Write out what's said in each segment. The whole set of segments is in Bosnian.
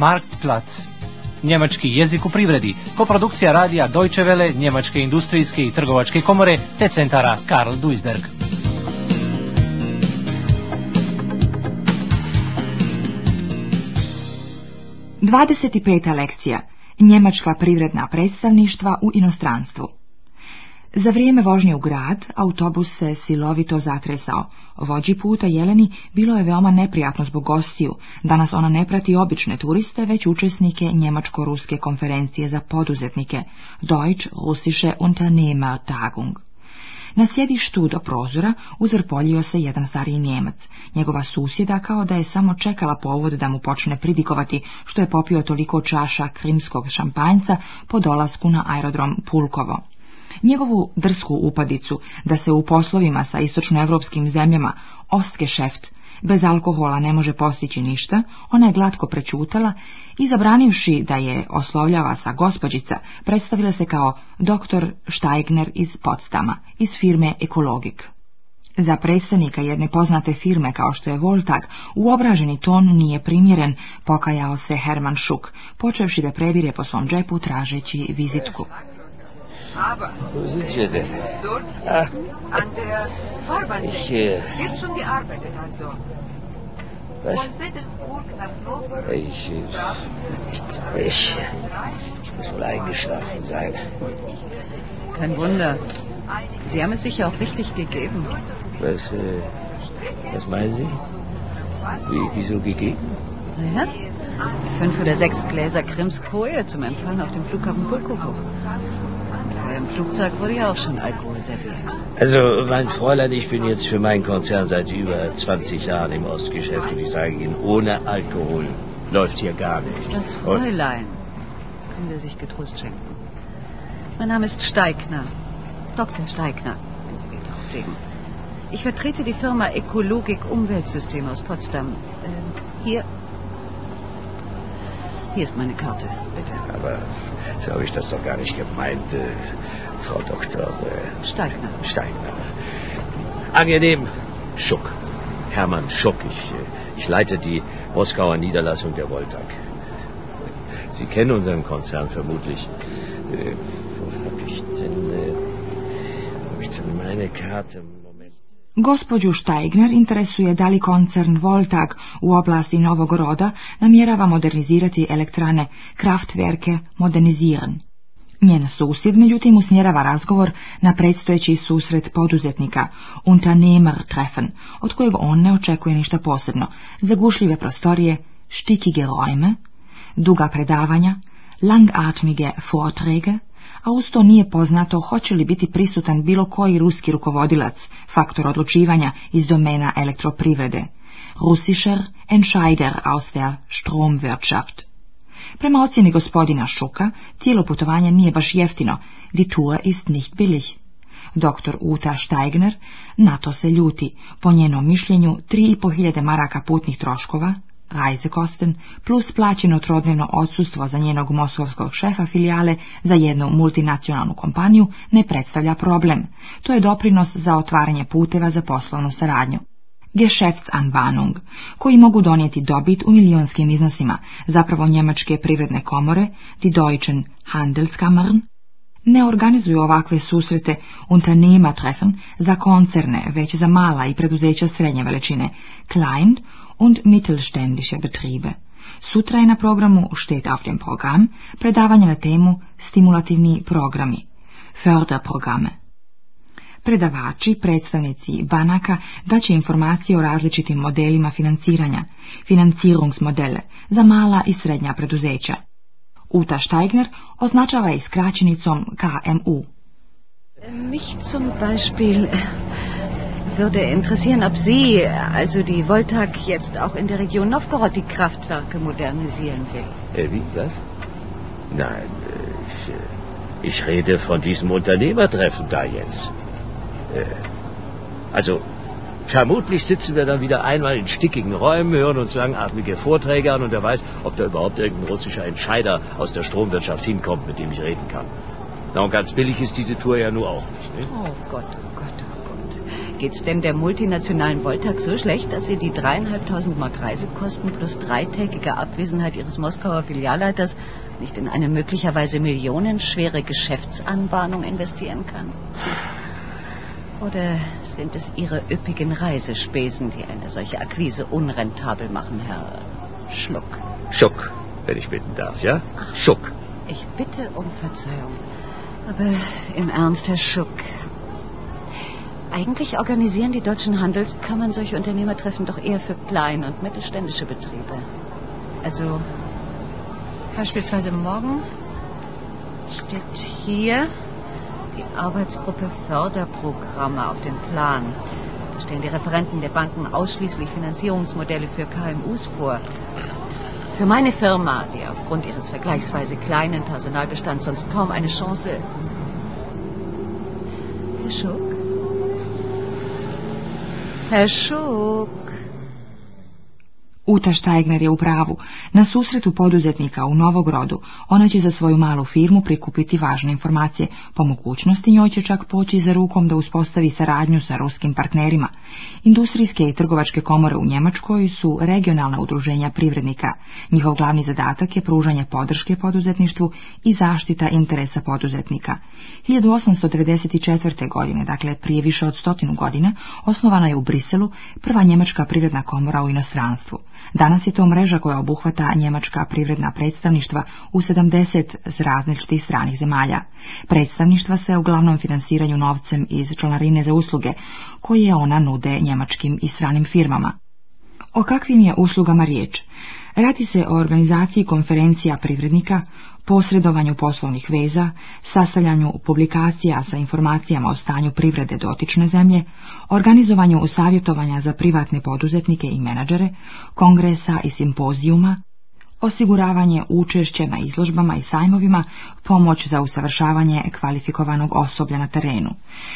Marktplatz. Njemački jezik u privredi, koprodukcija radija Deutsche Welle, Njemačke industrijske i trgovačke komore te centara Karl Duisberg. Dvadeset peta lekcija. Njemačka privredna predstavništva u inostranstvu. Za vrijeme vožnje u grad, autobus se silovito zatresao. Vođi puta Jeleni bilo je veoma neprijatno zbog gostiju. Danas ona ne prati obične turiste, već učesnike njemačko-ruske konferencije za poduzetnike Deutsch Russische Unternehmer Tagung. Na sjedištu do prozora uzrpoljio se jedan stariji njemac. Njegova susjeda kao da je samo čekala povod da mu počne pridikovati što je popio toliko čaša krimskog šampanjca po dolasku na aerodrom Pulkovo. Njegovu drsku upadicu da se u poslovima sa istočnoevropskim zemljama ostke šeft bez alkohola ne može postići ništa, ona je glatko prećutala i zabranivši da je oslovljava sa gospođica, predstavila se kao doktor Štajgner iz Podstama, iz firme Ekologik. Za predstavnika jedne poznate firme kao što je Voltag, obraženi ton nije primjeren, pokajao se Herman Šuk, počevši da prebire po svom džepu tražeći vizitku. Aber. Wo sind wir denn? Dort. Ah. An der Vorbahn. Ich. Äh, Wird schon gearbeitet, also. Was? Von Petersburg nach Hannover. Ich. Ich. Äh, ich. muss wohl eingeschlafen sein. Kein Wunder. Sie haben es sicher auch richtig gegeben. Was, äh, was meinen Sie? Wie, wieso gegeben? Naja, fünf oder sechs Gläser Krimskoje zum Empfang auf dem Flughafen Pulkovo. Im Flugzeug wurde ja auch schon Alkohol serviert. Also, mein Fräulein, ich bin jetzt für meinen Konzern seit über 20 Jahren im Ostgeschäft und ich sage Ihnen, ohne Alkohol läuft hier gar nichts. Das Fräulein. Und können Sie sich Getrost schenken. Mein Name ist Steigner. Dr. Steigner, wenn Sie mich darauf legen. Ich vertrete die Firma Ökologik Umweltsystem aus Potsdam. Ähm, hier hier ist meine Karte, bitte. Aber so habe ich das doch gar nicht gemeint, äh, Frau Doktor. Äh, Steigner. Steigner. Angenehm, Schuck. Hermann Schuck. Ich, äh, ich leite die Moskauer Niederlassung der Voltag. Sie kennen unseren Konzern vermutlich. Äh, wo habe ich denn, äh, wo habe ich denn meine Karte? Gospođu Steigner interesuje da li koncern Voltag u oblasti novog roda namjerava modernizirati elektrane Kraftwerke moderniziran. Njen susjed, međutim, usmjerava razgovor na predstojeći susret poduzetnika, Unternehmer treffen, od kojeg on ne očekuje ništa posebno, zagušljive prostorije, štikige rojme, duga predavanja, langatmige Vorträge, a to nije poznato hoće li biti prisutan bilo koji ruski rukovodilac, faktor odlučivanja iz domena elektroprivrede. Russischer Entscheider aus der Stromwirtschaft. Prema ocjeni gospodina Šuka, cijelo putovanje nije baš jeftino, die Tour ist nicht billig. Doktor Uta Steigner na to se ljuti, po njenom mišljenju hiljade maraka putnih troškova, Reisekosten Kosten, plus plaćeno trodnevno odsustvo za njenog moskovskog šefa filijale za jednu multinacionalnu kompaniju ne predstavlja problem. To je doprinos za otvaranje puteva za poslovnu saradnju. Anbanung koji mogu donijeti dobit u milijonskim iznosima, zapravo njemačke privredne komore, Die Deutschen Handelskammern, ne organizuju ovakve susrete Unternehmer treffen za koncerne, već za mala i preduzeća srednje veličine, klein und mittelständische betriebe. Sutra je na programu štet auf dem program predavanje na temu stimulativni programi, förderprogramme. Predavači, predstavnici banaka daće informacije o različitim modelima financiranja, financirungsmodele za mala i srednja preduzeća. Uta Steigner označava i skraćenicom KMU. Mich zum Beispiel würde interessieren, ob Sie, also die Voltag, jetzt auch in der Region Novgorod die Kraftwerke modernisieren will. Äh, wie, was? Nein, ich, äh, ich rede von diesem Unternehmertreffen da jetzt. Äh, also, Vermutlich sitzen wir dann wieder einmal in stickigen Räumen, hören uns langatmige Vorträge an und er weiß, ob da überhaupt irgendein russischer Entscheider aus der Stromwirtschaft hinkommt, mit dem ich reden kann. Na und ganz billig ist diese Tour ja nur auch nicht. Ne? Oh Gott, oh Gott, oh Gott. Geht's denn der multinationalen Voltag so schlecht, dass sie die dreieinhalbtausend Mark Reisekosten plus dreitägige Abwesenheit ihres Moskauer Filialleiters nicht in eine möglicherweise millionenschwere Geschäftsanbahnung investieren kann? Oder sind es Ihre üppigen Reisespesen, die eine solche Akquise unrentabel machen, Herr Schluck. Schuck, wenn ich bitten darf, ja? Schuck. Ich bitte um Verzeihung. Aber im Ernst, Herr Schuck. Eigentlich organisieren die deutschen Handelskammern solche Unternehmertreffen doch eher für kleine und mittelständische Betriebe. Also beispielsweise morgen steht hier Arbeitsgruppe Förderprogramme auf den Plan. Da stellen die Referenten der Banken ausschließlich Finanzierungsmodelle für KMUs vor. Für meine Firma, die aufgrund ihres vergleichsweise kleinen Personalbestands sonst kaum eine Chance. Herr Schuck? Herr Schuck? Uta Štajgner je u pravu. Na susretu poduzetnika u rodu ona će za svoju malu firmu prikupiti važne informacije. Po mogućnosti njoj će čak poći za rukom da uspostavi saradnju sa ruskim partnerima. Industrijske i trgovačke komore u Njemačkoj su regionalna udruženja privrednika. Njihov glavni zadatak je pružanje podrške poduzetništvu i zaštita interesa poduzetnika. 1894. godine, dakle prije više od stotinu godina, osnovana je u Briselu prva njemačka privredna komora u inostranstvu. Danas je to mreža koja obuhvata njemačka privredna predstavništva u 70 z različitih stranih zemalja. Predstavništva se uglavnom finansiraju novcem iz članarine za usluge, koje ona nude njemačkim i stranim firmama. O kakvim je uslugama riječ? Radi se o organizaciji konferencija privrednika, posredovanju poslovnih veza, sastavljanju publikacija sa informacijama o stanju privrede dotične zemlje, organizovanju savjetovanja za privatne poduzetnike i menadžere, kongresa i simpozijuma, osiguravanje učešće na izložbama i sajmovima, pomoć za usavršavanje kvalifikovanog osoblja na terenu.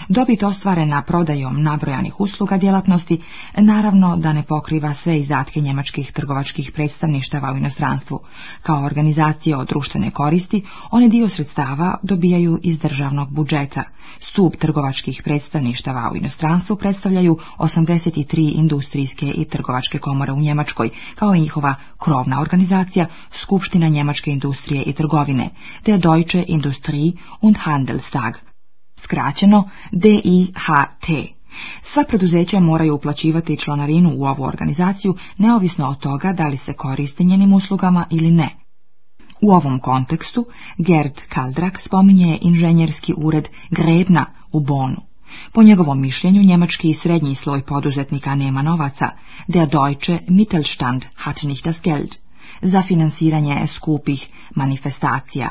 Dobit ostvarena prodajom nabrojanih usluga djelatnosti naravno da ne pokriva sve izdatke njemačkih trgovačkih predstavništava u inostranstvu. Kao organizacije od društvene koristi, one dio sredstava dobijaju iz državnog budžeta. Stup trgovačkih predstavništava u inostranstvu predstavljaju 83 industrijske i trgovačke komore u Njemačkoj, kao i njihova krovna organizacija organizacija Skupština njemačke industrije i trgovine, te Deutsche Industrie und Handelstag, skraćeno DIHT. Sva preduzeća moraju uplaćivati članarinu u ovu organizaciju neovisno od toga da li se koriste njenim uslugama ili ne. U ovom kontekstu Gerd Kaldrak spominje inženjerski ured Grebna u Bonu. Po njegovom mišljenju njemački i srednji sloj poduzetnika nema novaca, der Deutsche Mittelstand hat nicht das Geld. za financiranje skupih manifestacija,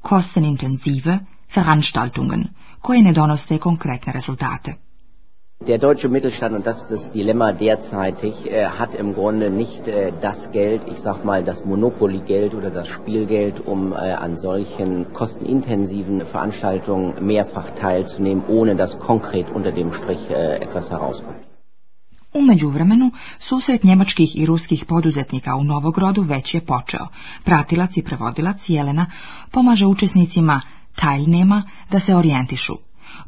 kostenintensive Veranstaltungen, koje ne donose konkretne rezultate. Der deutsche Mittelstand, und das ist das Dilemma derzeitig, äh, hat im Grunde nicht äh, das Geld, ich sag mal das Monopoly-Geld oder das Spielgeld, um äh, an solchen kostenintensiven Veranstaltungen mehrfach teilzunehmen, ohne dass konkret unter dem Strich äh, etwas herauskommt. U međuvremenu, susret njemačkih i ruskih poduzetnika u Novogrodu već je počeo. Pratilac i prevodilac Jelena pomaže učesnicima Tajlnema da se orijentišu.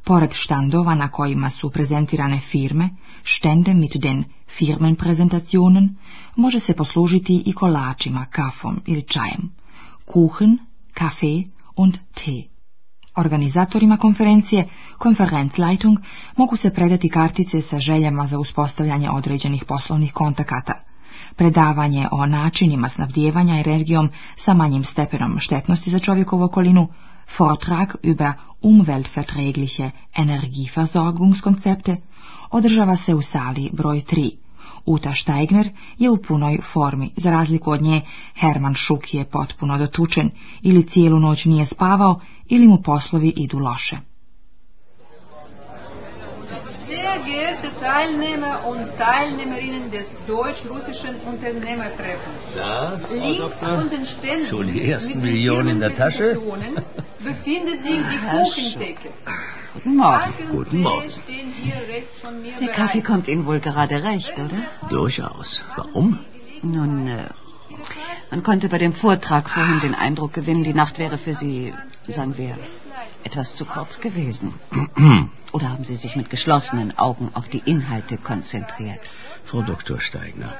Pored štandova na kojima su prezentirane firme, štende mit den Firmenpräsentationen, može se poslužiti i kolačima, kafom ili čajem. Kuchen, kafe und tee. Organizatorima konferencije, Konferenzleitung, mogu se predati kartice sa željama za uspostavljanje određenih poslovnih kontakata. Predavanje o načinima snabdjevanja energijom sa manjim stepenom štetnosti za čovjekovu okolinu, Vortrag über umweltverträgliche Energieversorgungskonzepte, održava se u sali broj 3. Uta Steigner je u punoj formi, za razliku od nje Herman Šuk je potpuno dotučen, ili cijelu noć nije spavao, ili mu poslovi idu loše. geehrte Teilnehmer und Teilnehmerinnen des deutsch-russischen Unternehmertreffens. Ja, Links unten stehen schon die ersten Millionen in der Tasche. befindet sich die Kuchendecke. Guten Morgen. Guten Morgen. Der Kaffee kommt Ihnen wohl gerade recht, oder? Durchaus. Warum? Nun, äh, man konnte bei dem Vortrag vorhin den Eindruck gewinnen, die Nacht wäre für Sie, sagen wir, etwas zu kurz gewesen. Oder haben Sie sich mit geschlossenen Augen auf die Inhalte konzentriert? Frau Dr. Steigner,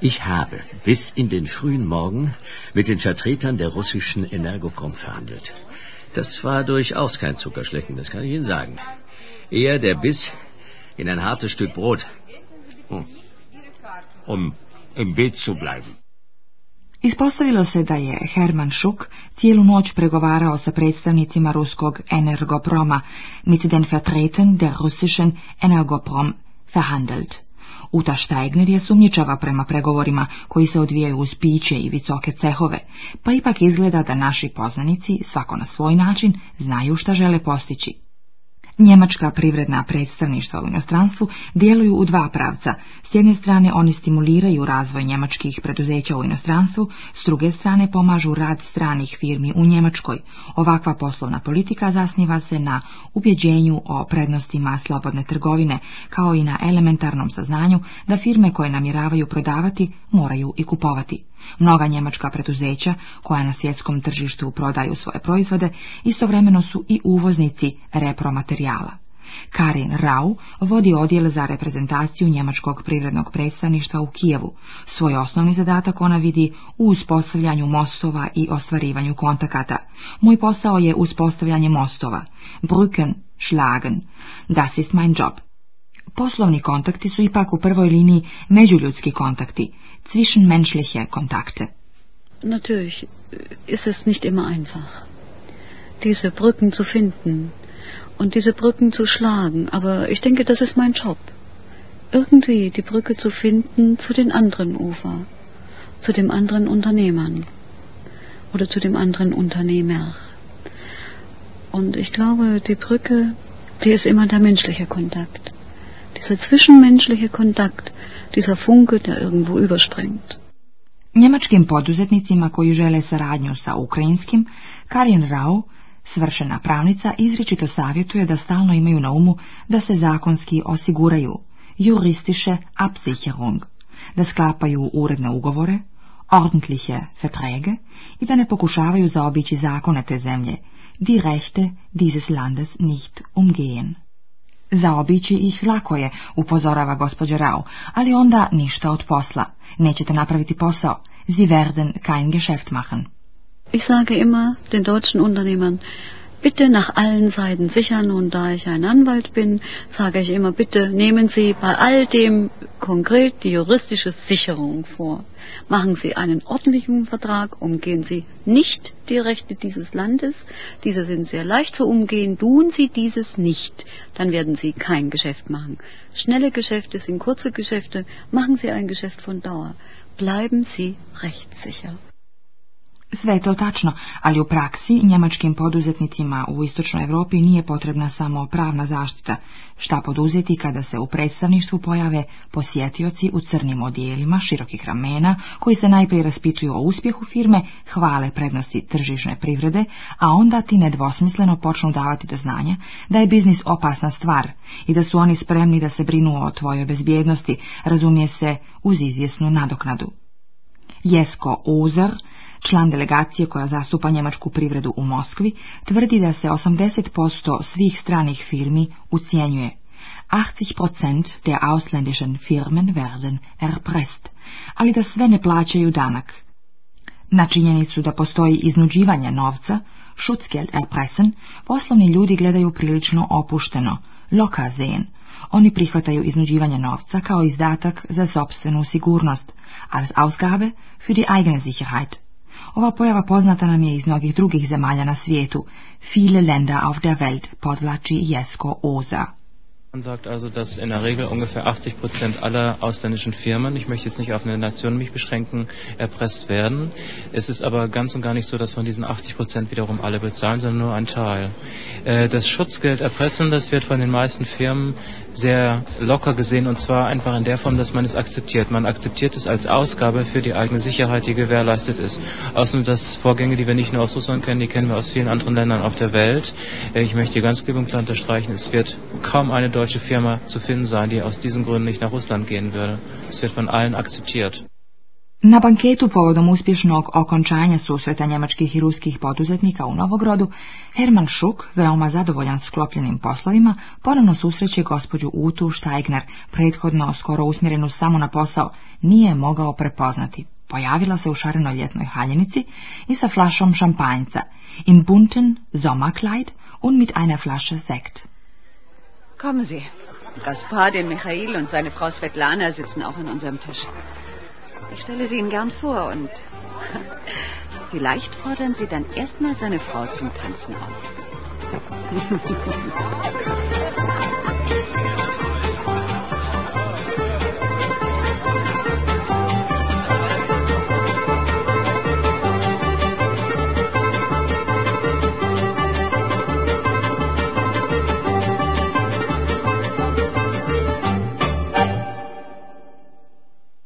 ich habe bis in den frühen Morgen mit den Vertretern der russischen Energocom verhandelt. Das war durchaus kein Zuckerschlecken, das kann ich Ihnen sagen. Eher der Biss in ein hartes Stück Brot. Um im Bild zu bleiben. Ispostavilo se da je Herman Šuk cijelu noć pregovarao sa predstavnicima ruskog Energoproma mit den Vertreten der russischen Energoprom verhandelt. Uta Štajgner je sumnjičava prema pregovorima koji se odvijaju uz piće i visoke cehove, pa ipak izgleda da naši poznanici, svako na svoj način, znaju šta žele postići. Njemačka privredna predstavništva u inostranstvu djeluju u dva pravca. S jedne strane oni stimuliraju razvoj njemačkih preduzeća u inostranstvu, s druge strane pomažu rad stranih firmi u Njemačkoj. Ovakva poslovna politika zasniva se na ubjeđenju o prednostima slobodne trgovine, kao i na elementarnom saznanju da firme koje namjeravaju prodavati moraju i kupovati. Mnoga njemačka preduzeća, koja na svjetskom tržištu prodaju svoje proizvode, istovremeno su i uvoznici repromaterijala. Karin Rau vodi odjel za reprezentaciju njemačkog privrednog predstavništva u Kijevu. Svoj osnovni zadatak ona vidi u uspostavljanju mostova i ostvarivanju kontakata. Moj posao je uspostavljanje mostova. Brücken, schlagen. Das ist mein Job. poslovni kontakti su ipak u prvoj liniji međuljudski kontakti, zwischenmenschliche Kontakte. Natürlich äh, ist es nicht immer einfach, diese Brücken zu finden und diese Brücken zu schlagen, aber ich denke, das ist mein Job. Irgendwie die Brücke zu finden zu den anderen Ufer, zu dem anderen Unternehmern oder zu dem anderen Unternehmer. Und ich glaube, die Brücke, die ist immer der menschliche Kontakt. dieser zwischenmenschliche Kontakt, dieser Funke, der irgendwo überspringt. Njemačkim poduzetnicima koji žele saradnju sa ukrajinskim, Karin Rao, svršena pravnica, izričito savjetuje da stalno imaju na umu da se zakonski osiguraju, juristische Absicherung, da sklapaju uredne ugovore, ordentliche Verträge i da ne pokušavaju zaobići zakone te zemlje, die Rechte dieses Landes nicht umgehen. Zaobići ih lako je, upozorava gospođa Rao, ali onda ništa od posla. Nećete napraviti posao. Sie werden kein Geschäft machen. Ich sage immer den deutschen Unternehmern, bitte nach allen Seiten sichern. Und da ich ein Anwalt bin, sage ich immer, bitte nehmen Sie bei all dem konkret die juristische Sicherung vor. Machen Sie einen ordentlichen Vertrag, umgehen Sie nicht die Rechte dieses Landes. Diese sind sehr leicht zu umgehen. Tun Sie dieses nicht, dann werden Sie kein Geschäft machen. Schnelle Geschäfte sind kurze Geschäfte. Machen Sie ein Geschäft von Dauer. Bleiben Sie rechtssicher. Sve je to tačno, ali u praksi njemačkim poduzetnicima u istočnoj Europi nije potrebna samo pravna zaštita. Šta poduzeti kada se u predstavništvu pojave posjetioci u crnim odijelima širokih ramena, koji se najprije raspituju o uspjehu firme, hvale prednosti tržišne privrede, a onda ti nedvosmisleno počnu davati do znanja da je biznis opasna stvar i da su oni spremni da se brinu o tvojoj bezbjednosti, razumije se, uz izvjesnu nadoknadu. Jesko Ozar, član delegacije koja zastupa njemačku privredu u Moskvi, tvrdi da se 80% svih stranih firmi ucijenjuje. 80% der ausländischen Firmen werden erpresst, ali da sve ne plaćaju danak. Na činjenicu da postoji iznuđivanje novca, Schutzgeld erpressen, poslovni ljudi gledaju prilično opušteno, lokazen. Oni prihvataju iznuđivanje novca kao izdatak za sobstvenu sigurnost, als Ausgabe für die eigene Sicherheit. Ova pojava poznata nam je iz mnogih drugih zemalja na svijetu. Viele Länder auf der Welt podvlači jesko oza. Man sagt also, dass in der Regel ungefähr 80 Prozent aller ausländischen Firmen, ich möchte jetzt nicht auf eine Nation mich beschränken, erpresst werden. Es ist aber ganz und gar nicht so, dass von diesen 80 Prozent wiederum alle bezahlen, sondern nur ein Teil. Äh, das Schutzgeld erpressen, das wird von den meisten Firmen sehr locker gesehen und zwar einfach in der Form, dass man es akzeptiert. Man akzeptiert es als Ausgabe für die eigene Sicherheit, die gewährleistet ist. Außerdem das Vorgänge, die wir nicht nur aus Russland kennen, die kennen wir aus vielen anderen Ländern auf der Welt. Äh, ich möchte hier ganz klipp und klar unterstreichen, es wird kaum eine deutsche deutsche Firma zu finden sein, die aus diesen Gründen nicht nach Russland gehen würde. Es wird von allen akzeptiert. Na banketu povodom uspješnog okončanja susreta njemačkih i ruskih poduzetnika u Novogrodu, Herman Šuk, veoma zadovoljan sklopljenim poslovima, ponovno susreće gospođu Utu Štajgner, prethodno skoro usmjerenu samo na posao, nije mogao prepoznati. Pojavila se u šarenoj ljetnoj haljenici i sa flašom šampanjca. in bunten Sommerkleid und mit einer Flasche Sekt. Kommen Sie. Gaspar, den Michael und seine Frau Svetlana sitzen auch an unserem Tisch. Ich stelle sie Ihnen gern vor und vielleicht fordern Sie dann erstmal seine Frau zum Tanzen auf.